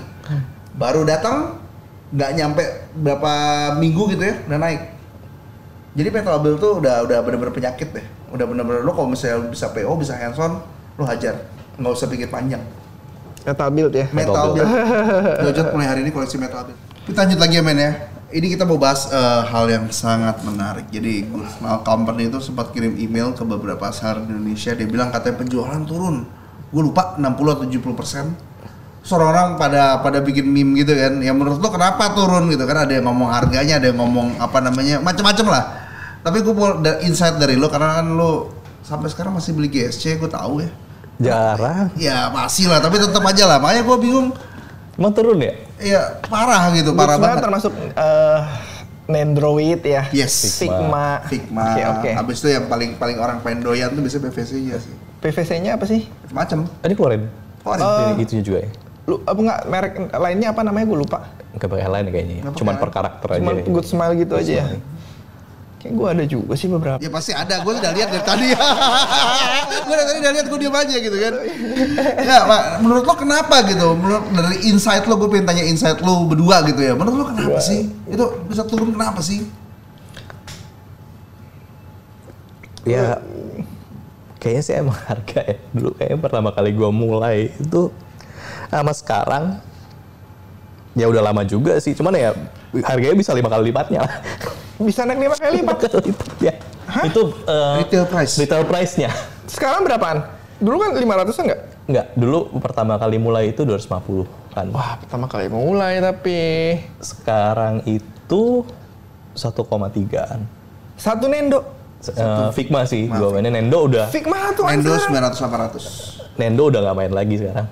Baru datang nggak nyampe berapa minggu gitu ya, udah naik. Jadi metal build tuh udah udah bener-bener penyakit deh. Udah bener-bener lo kalau misalnya bisa PO, bisa hands on, lo hajar. Nggak usah pikir panjang. Metal build ya. Metal, Metal build. Gojot mulai hari ini koleksi metal build. Kita lanjut lagi ya men ya. Ini kita mau bahas eh, hal yang sangat menarik. Jadi Gulfmal Company itu sempat kirim email ke beberapa pasar di Indonesia. Dia bilang katanya penjualan turun. Gue lupa 60 atau 70 persen. orang pada pada bikin meme gitu kan. Ya menurut lo kenapa turun gitu kan? Ada yang ngomong harganya, ada yang ngomong apa namanya, macam-macam lah. Tapi gue mau da- insight dari lo karena kan lo sampai sekarang masih beli GSC, gue tahu ya. Jarang. Ya masih lah, tapi tetap aja lah. Makanya gue bingung. Emang turun ya? Iya parah gitu, parah banget. termasuk eh Nandroid ya. Yes. Sigma. Figma. Oke, oke. Abis itu yang paling paling orang pengen doyan tuh biasanya PVC-nya sih. PVC-nya apa sih? Macam. Tadi keluarin. Oh, Ini itunya juga ya. Lu apa enggak merek lainnya apa namanya gue lupa. Enggak pakai lain kayaknya. Nggak Cuman pakai per karakter Cuma aja. good smile gitu aja ya. Kayak gue ada juga sih beberapa. Ya pasti ada, gue udah lihat dari tadi. gue dari tadi udah lihat, gue diam aja gitu kan. Ya, Pak, menurut lo kenapa gitu? Menurut dari insight lo, gue pengen tanya insight lo berdua gitu ya. Menurut lo kenapa sih? Itu bisa turun kenapa sih? Ya kayaknya sih emang harga ya. Dulu kayaknya pertama kali gua mulai itu sama sekarang ya udah lama juga sih. Cuman ya harganya bisa lima kali lipatnya lah. Bisa naik lima kali lipat. Ya. Itu eh, Retail price. retail price-nya. Sekarang berapaan? Dulu kan 500 enggak? Enggak, dulu pertama kali mulai itu 250 kan. Wah, pertama kali mulai tapi Sekarang itu 1,3an. satu Nendo. Eh, Figma sih, gua mainnya Nendo udah Figma tuh Nendo sekarang. 900 800. Nendo udah nggak main lagi sekarang.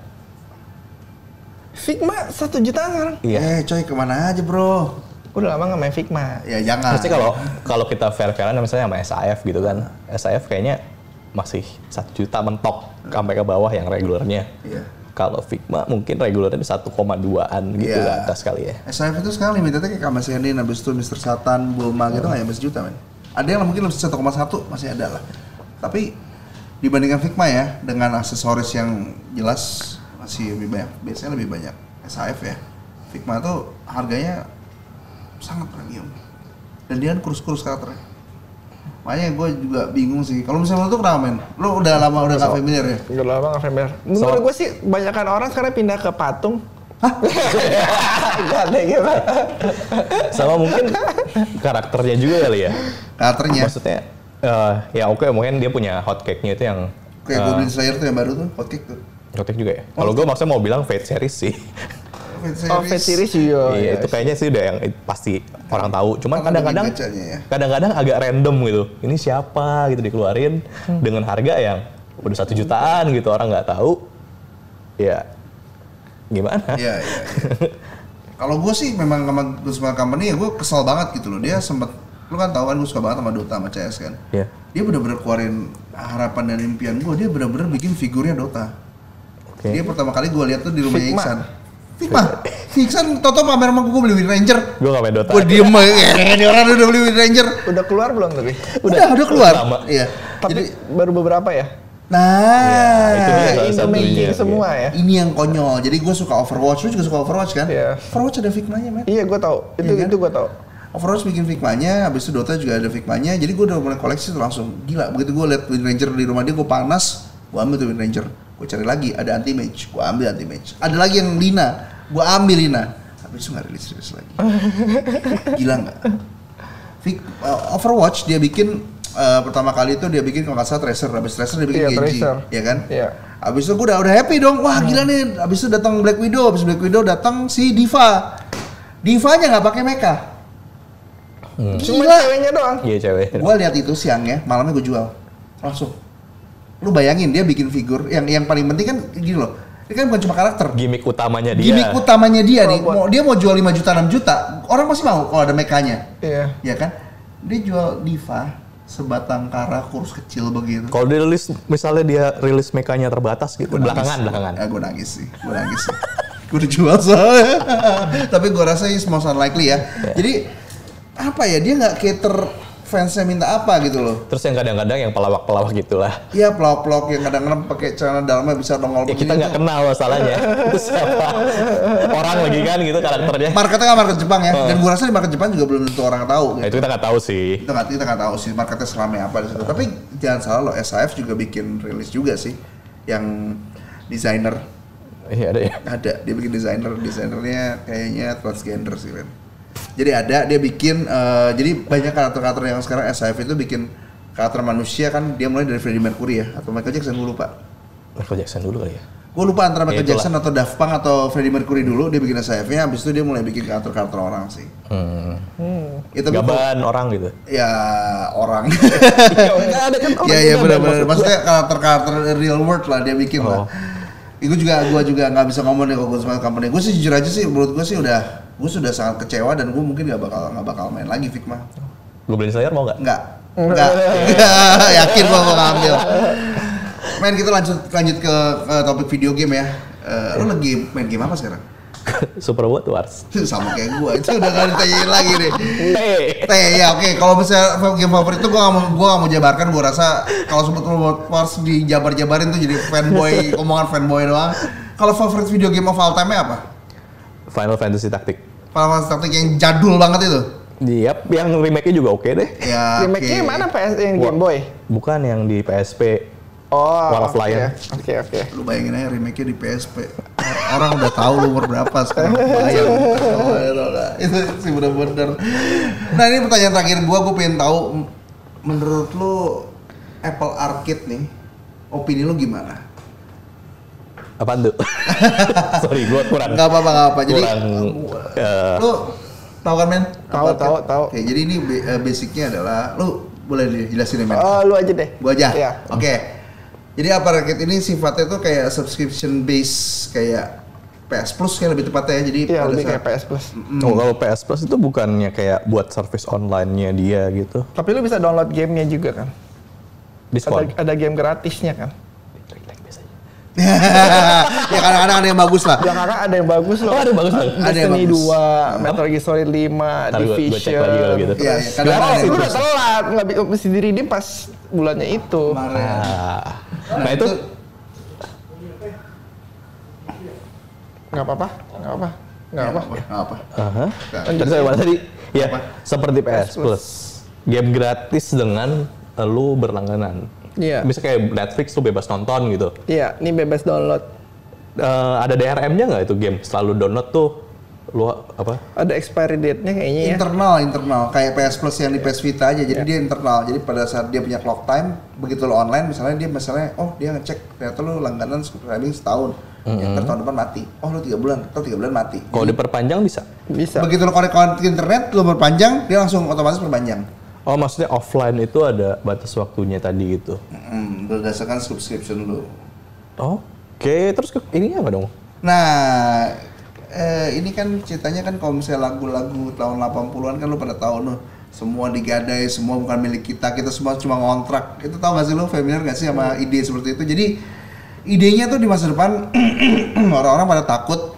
Figma satu jutaan sekarang. Iya. Eh, coy ke mana aja bro? Udah lama nggak main Figma. Ya jangan. Pasti kalau kalau kita fair-fairan misalnya sama SAF gitu kan. SAF kayaknya masih satu juta mentok sampai ke bawah yang regulernya. Iya. Kalau Figma mungkin regulernya di 1,2an gitu Iya. ke atas kali ya. SIF itu sekarang limitednya kayak Kamas Hendin, habis itu Mr. Satan, Bulma gitu nggak nyampe sejuta men. Ada yang mungkin lebih 1,1 masih ada lah. Tapi dibandingkan Figma ya dengan aksesoris yang jelas masih lebih banyak. Biasanya lebih banyak SIF ya. Figma tuh harganya sangat premium. Dan dia kan kurus-kurus karakternya. Makanya gue juga bingung sih. Kalau misalnya lo tuh kenapa men? Lo udah lama udah gak familiar ya? Udah lama nggak familiar. Menurut gue sih banyakan orang sekarang pindah ke patung. Gak ada gitu. Sama mungkin karakternya juga kali ya. Karakternya. Maksudnya eh, ya oke mungkin dia punya hot cake-nya itu yang Kayak eh, Goblin Slayer tuh yang baru tuh, hot cake tuh. hot cake juga ya. Kalau gue maksudnya mau bilang Fate series sih. Oh, fan series juga. iya, ya. itu kayaknya sih udah yang pasti orang tahu. Cuman kadang-kadang ya? kadang-kadang agak random gitu. Ini siapa gitu dikeluarin Hmm. dengan harga yang udah satu jutaan gitu orang nggak tahu. Ya gimana? Iya, iya. iya. Kalau gue sih memang sama Guzman Company ya gue kesel banget gitu loh. Dia sempet, lu kan tahu kan gue suka banget sama Dota sama CS kan. Iya. Dia bener-bener keluarin harapan dan impian gue. Dia bener-bener bikin figurnya Dota. Oke. Dia pertama kali gue lihat tuh di rumahnya Figma. Iksan. Figma. Iksan Toto pamer sama gue beli Wind Ranger. Gue gak main Dota. Gue diem aja, dia orang udah beli Wind Ranger. Udah keluar belum tapi? Udah, udah keluar. lama. Iya. Tapi Jadi, baru beberapa ya? nah, itu dia salah making iya. semua ya? ini yang konyol. Jadi gue suka Overwatch, lu juga suka Overwatch kan? Iya. Overwatch ada Figmanya, men. Iya, gue tahu. Itu Iya kan? itu gue tahu. Overwatch bikin Figmanya, habis itu Dota juga ada Figmanya. Jadi gue udah mulai koleksi tuh langsung gila. Begitu gue liat Wind Ranger di rumah dia, gue panas, gue ambil tuh Wind Ranger. Gue cari lagi, ada anti mage, gue ambil anti mage. Ada lagi yang Lina, gue ambil Lina. Habis itu nggak rilis rilis lagi. Gila nggak? Fig- uh, Overwatch dia bikin uh, pertama kali itu dia bikin kalau nggak salah Tracer, habis Tracer dia bikin Iya, Genji, Tracer. ya kan? Iya. Habis itu gue udah udah happy dong, wah gila nih. Habis itu datang Black Widow, habis Black Widow datang si Diva. Divanya nggak pakai mecha. Cuma Gila. ceweknya doang. Iya cewek. Gue lihat itu siangnya, malamnya gue jual langsung. Lu bayangin dia bikin figur yang yang paling penting kan gini loh. Dia kan bukan cuma karakter. Gimik utamanya dia. Gimik utamanya dia nih, mau, dia mau jual 5 juta 6 juta, orang pasti mau kalau ada mekanya. Iya. Ya kan? Dia jual Diva sebatang kara kurus kecil begitu. Kalau dia rilis, misalnya dia rilis mekanya terbatas gitu, Gua belakangan, nangis. belakangan. Ya, gue nangis sih, gue nangis sih. gue udah jual soalnya. Tapi gue rasa ini most unlikely ya. Jadi apa ya dia nggak cater fansnya minta apa gitu loh. Terus yang kadang-kadang yang pelawak-pelawak gitulah. Iya pelok-pelok yang kadang-kadang pakai celana dalamnya bisa nongol Ya kita nggak kenal masalahnya. Itu siapa? Orang lagi kan gitu karakternya. Marketnya kan market Jepang ya. Dan gue rasa di market Jepang juga belum tentu orang tahu. Nah, Gitu. itu kita nggak tahu sih. Kita nggak kita nggak tahu sih marketnya seramai apa di situ. Tapi jangan salah loh, SAF juga bikin rilis juga sih yang desainer Iya ada ya. ada dia bikin desainer desainernya kayaknya transgender sih Ren jadi ada dia bikin eh, jadi banyak karakter-karakter yang sekarang SAF itu bikin karakter manusia kan dia mulai dari Freddie Mercury ya atau Michael Jackson gue lupa Michael Jackson dulu kali ya. gue lupa antara Michael Ya, itulah. Jackson atau Daft Punk atau Freddie Mercury dulu dia bikin SAF-nya habis itu dia mulai bikin karakter-karakter orang sih Hmm. ya kok- Gaban orang gitu. ya orang ada kan orang Iya iya benar-benar. maksud Maksudnya karakter-karakter real world lah dia bikin lah. Itu juga gua juga nggak bisa ngomong deh kalau gue sama company. Gue sih jujur aja sih menurut gue sih udah gue sudah sangat kecewa dan gue mungkin nggak bakal nggak bakal main lagi Figma. Goblin Slayer mau nggak? Nggak. Nggak. Yakin gua mau ngambil. Main kita lanjut lanjut ke, ke topik video game ya. Eh, lu lagi main game apa sekarang? Super What Wars. Sama kayak gua. Itu udah gak ditanyain lagi nih. Hey. Teh ya oke kalau misalnya game favorit itu gue gak mau gue gak mau jabarkan gue rasa kalau sebut lu harus dijabar-jabarin tuh jadi fanboy omongan fanboy doang. Kalau favorit video game of all time apa? Final Fantasy Tactic. Final Fantasy Tactics yang jadul banget itu. Yap, yang remake-nya juga oke deh. Ya Remake-nya oke. mana PS yang. Game Boy? Bukan yang di PSP. Oh, Wall of oke. Lion. Oke, oke. Lu bayangin aja remake-nya di PSP. Orang udah tahu lu umur berapa sekarang. Bayang. itu sih bener-bener. Nah ini pertanyaan terakhir gua, gue pengen tahu menurut lu Apple Arcade nih, opini lu gimana? Apaan tuh? Sorry, gua kurang. Gak apa-apa, gak apa. Jadi kurang eh, lu tahu kan men? Tahu, tahu, tahu. Oke, jadi ini eh, basicnya adalah lu boleh dijelasin ya men? Oh, lu aja deh. Gua aja. Iya. Oke. Jadi Arcade ini sifatnya tuh kayak subscription base kayak PS Plus kayak lebih tepatnya ya. Jadi pada lebih saat- kayak PS Plus. Oh, kalau PS Plus itu bukannya kayak buat service online-nya dia gitu. Tapi lu bisa download gamenya juga kan? Diskon. Ada, ada game gratisnya kan? ya kadang-kadang ada yang bagus lah. Belakangan ada yang bagus loh. Oh, ada yang bagus, Bang. Ada yang bagus. 2, Metal Gear Solid 5, Ntar gua- gua cek Division. lagi kalau gitu. Iya, iya, kadang-kadang Oh, ada yang lu udah bagus. telat, nggak mesti di redeem pas bulannya itu. Kemarin. Ah. Nah, itu Nggak apa-apa, nggak apa, nggak apa. Nggak apa. Aha. Nggak. Tadi saya mana tadi? Ya, Apa? seperti PS Plus. Game gratis dengan lu berlangganan. Iya. Bisa kayak Netflix lu bebas nonton gitu. Iya, ini bebas download. Eh, ada DRM-nya nggak itu game? Selalu download tuh lu apa? Ada expiry date-nya kayaknya ya. Internal, internal. Kayak PS Plus yang di PS Vita aja. Jadi dia internal. Jadi pada saat dia punya clock time, begitu lo online, misalnya dia misalnya, oh dia ngecek ternyata lo langganan subscribing setahun. Ya, ntar tahun depan mati. Oh lu tiga bulan, ntar tiga bulan mati. Kalau diperpanjang bisa. Bisa. Begitu lo connect ke internet, lo berpanjang, dia langsung otomatis berpanjang. Oh maksudnya offline itu ada batas waktunya tadi gitu. Hmm, berdasarkan subscription lo. Oke, terus ke, ini apa dong? Nah, eh, ini kan ceritanya kan kalau misalnya lagu-lagu tahun 80-an kan lo pada tahu tuh semua digadai, semua bukan milik kita, kita semua cuma ngontrak. Itu tahu gak sih lo familiar gak sih sama ide seperti itu? Jadi idenya tuh di masa depan orang-orang pada takut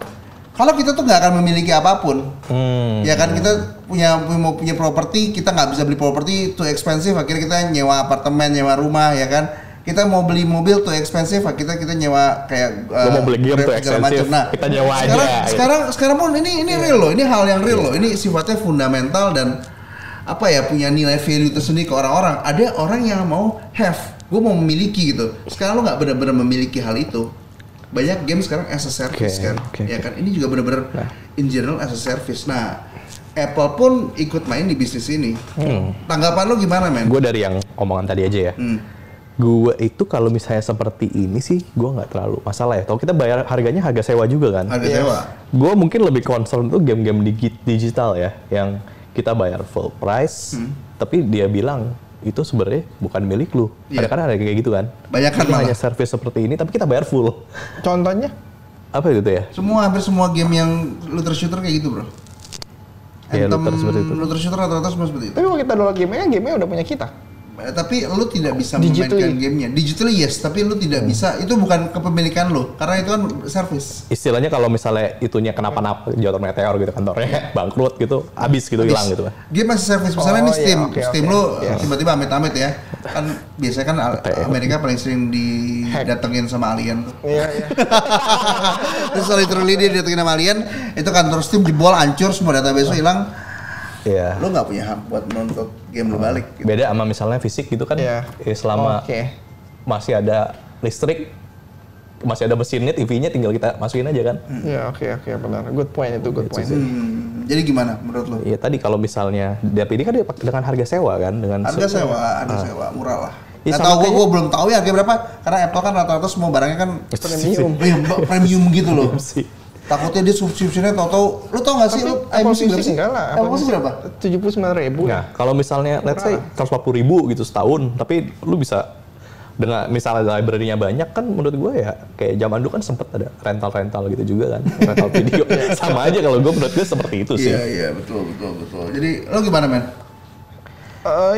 kalau kita tuh nggak akan memiliki apa pun. Hmm. Ya kan kita punya mau punya properti, kita nggak bisa beli properti too expensive, akhirnya kita nyewa apartemen, nyewa rumah, ya kan. Kita mau beli mobil too expensive, kita kita nyewa kayak Lo mau beli game Grab too segala expensive, macam. kita nyewa aja, sekarang, gitu. Sekarang sekarang pun ini ini real loh, ini hal yang real loh. Ini sifatnya fundamental dan apa ya punya nilai value tersendiri ke orang-orang. Ada orang yang mau have, gue mau memiliki gitu. Sekarang lo nggak benar-benar memiliki hal itu. Banyak game sekarang as a service Oke, kan, oke, ya kan. Ini juga benar-benar in general as a service. Nah, Apple pun ikut main di bisnis ini. Tanggapan lo gimana men? Gue dari yang omongan tadi aja ya. Hmm. Gue itu kalau misalnya seperti ini sih, gue nggak terlalu masalah ya. Kalau kita bayar harganya harga sewa juga kan. Harga Yes. sewa. Gue mungkin lebih concern tuh game-game digi- digital ya, yang kita bayar full price, Hmm. tapi dia bilang itu sebenarnya bukan milik lu. Iya. Kadang-kadang ada kayak gitu kan. Banyak kan hanya service seperti ini, tapi kita bayar full. Contohnya? Apa gitu ya? Semua hampir semua game yang looter shooter kayak gitu bro. Iya, Anthem looter seperti itu. looter shooter rata-rata semua seperti itu. Tapi kalau kita download game kan game udah punya kita. Eh, tapi lu tidak bisa Digitally. memainkan gamenya. Digitally yes, tapi lu tidak bisa. Itu bukan kepemilikan lu, karena itu kan service. Istilahnya kalau misalnya itunya kenapa-napa, jatuh meteor gitu kantornya, bangkrut gitu, habis gitu hilang gitu kan. Game masih service. Misalnya Oh, ini Steam, iya, oke, Steam oke. lu Yes. tiba-tiba amit-amit ya. Kan biasanya kan Al- Amerika paling sering didatengin sama alien tuh. Iya, iya. Terus literally dia didatengin sama alien, itu kantor Steam jebol, hancur, semua database hilang. Iya. Lu nggak punya hak buat menuntut game lu balik. gitu. Beda sama misalnya fisik gitu kan, Iya. eh, selama Oke. masih ada listrik, masih ada mesinnya, TV-nya tinggal kita masukin aja kan. Iya, oke oke benar. Good point itu, good point. Hmm, jadi gimana menurut lu? Iya tadi kalau misalnya DP ini kan dia pakai dengan harga sewa kan, dengan Harga se- sewa, harga sewa murah lah. Iya, Nggak sama tahu gua, kayak- gua belum tahu ya harga berapa karena Apple kan rata-rata semua barangnya kan Premium. premium, premium gitu loh. Takutnya dia subscriptionnya tau-tau, lu tau gak sih lu Apple Music sih? enggak lah. Apple Music berapa? Tujuh puluh sembilan ribu. Nah, kalau misalnya let's say 140 ribu gitu setahun, tapi lu bisa dengan misalnya library-nya banyak kan menurut gue ya kayak zaman dulu kan sempet ada rental-rental gitu juga kan, rental video. Sama aja kalau gue menurut gue seperti itu sih. Iya iya betul betul betul. Jadi lu gimana men?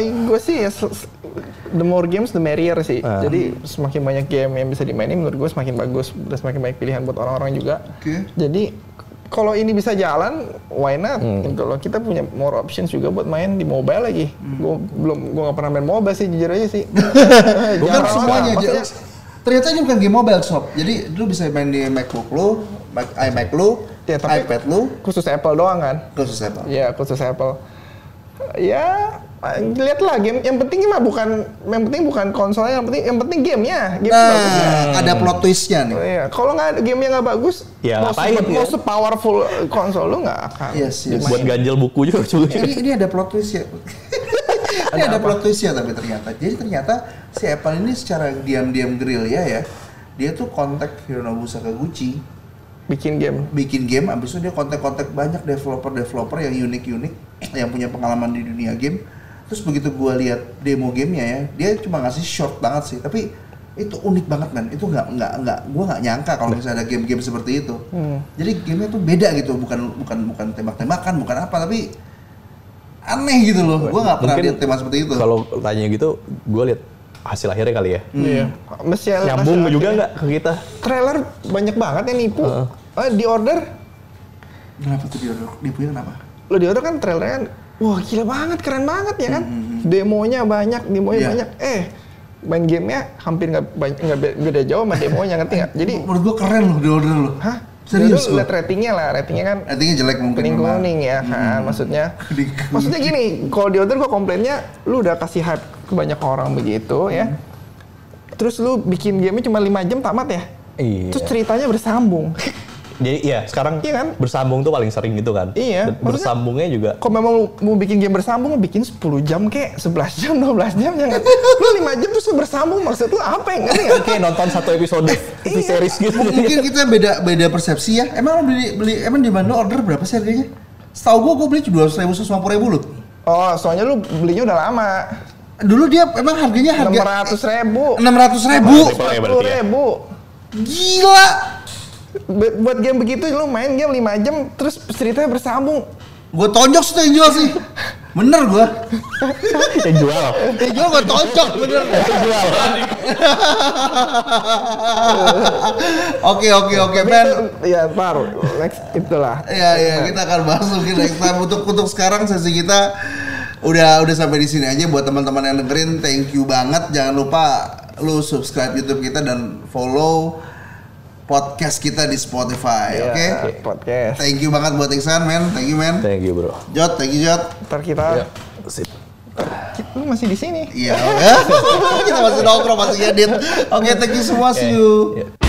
gue sih ya, the more games the merrier sih. Ah. Jadi semakin banyak game yang bisa dimainin menurut gue semakin bagus dan semakin banyak pilihan buat orang-orang juga. Oke. Jadi kalau ini bisa jalan, why not? Hmm. Loh. Kita punya more options juga buat main di mobile lagi. Gue belum, gue gak pernah main mobile sih jujur aja sih. Bukan semuanya. Maksudnya, Jadi, ternyata ini bukan game mobile shop. Jadi lu bisa main di MacBook lu, Mac, iMac lu, Ya, tapi- iPad lu, khusus Apple doang kan? khusus Apple. Ya khusus Apple. Ya lihatlah game. Yang penting mah bukan, yang penting bukan konsolnya. Yang penting, yang penting gamenya. Game bagusnya. Nah, ada plot twistnya nih. Oh, Iya, kalau nggak ada game yang nggak bagus, Ya, mau, ngapain, se- mau ya? se-powerful konsol lu nggak akan. Yes, yes. Buat ganjel buku juga cuy. ini ini ada plot twist ya. ini ada plot twist ya tapi ternyata. Jadi ternyata si Apple ini secara diam-diam gerilya ya, dia tuh kontak Hironobu Sakaguchi bikin game. bikin game, abis itu dia kontak-kontak banyak developer-developer yang unik-unik, yang punya pengalaman di dunia game. Terus begitu gua lihat demo gamenya ya, dia cuma ngasih short banget sih, tapi itu unik banget man. Itu nggak nggak nggak, gua nggak nyangka kalau misalnya ada game-game seperti itu. Hmm. Jadi gamenya tuh beda gitu, bukan bukan bukan tembak-tembakan, bukan apa, tapi aneh gitu loh. Gua nggak pernah Mungkin lihat tema seperti itu. Kalau tanya gitu, gue lihat hasil akhirnya kali ya. Iya. Mesti ada- Nyambung mesti juga nggak ke kita? Trailer banyak banget yang nipu. Heeh. Eh, di order, Kenapa tuh dia dipunya kenapa? Lo di order kan trailernya kan, wah gila banget, keren banget ya kan. Demonya banyak, demonya Iya. banyak. Eh, main gamenya hampir nggak banyak nggak be- beda jauh sama demonya ngerti nggak? Jadi, Menurut gua keren loh di order loh. hah? Serius Lu gua? lihat ratingnya lah, ratingnya kan Artinya jelek mungkin. kuning kuning ya kan maksudnya Kuning kuning. maksudnya gini kalau di order gua komplainnya lu udah kasih hype ke banyak orang begitu ya terus lu bikin gamenya cuma lima jam tamat ya Iya. terus ceritanya bersambung Jadi iya sekarang Iya kan? bersambung tuh paling sering gitu kan. Iya, Bersambungnya juga Kalau memang lu mau bikin game bersambung, bikin 10 jam kek, 11 jam, 12 jam, jangan. lu 5 jam terus bersambung, maksud lu apa yang ngerti kayak nonton satu episode TV series gitu. Mungkin kita beda beda persepsi ya. Emang lo beli beli emang di mana order berapa sih harganya? Setahu gua gua beli dua ratus ribu, seratus ribu loh. Oh, soalnya lu belinya udah lama. Dulu dia emang harganya harga 600 ribu. enam ratus ribu. Triple A berarti ya? ribu. Gila. Bu- Buat game begitu lu main game 5 jam terus ceritanya bersambung. Gue tonjok sih yang jual sih. Bener gua. yang jual. Yang jual gue tonjok bener. Oke oke oke Tapi Ben. itu- Ya, ntar next itulah. Ya ya kita akan bahas mungkin next time untuk untuk sekarang sesi kita udah udah sampai di sini aja buat teman-teman yang dengerin thank you banget jangan lupa lu subscribe YouTube kita dan follow podcast kita di Spotify oke Iya, Podcast. thank you banget buat Iksan men thank you men Thank you bro. Jot thank you Jot Ntar kita, Sip. lu masih di sini. iya ya. kita masih nongkrong masih edit oke thank you semua see you Ya.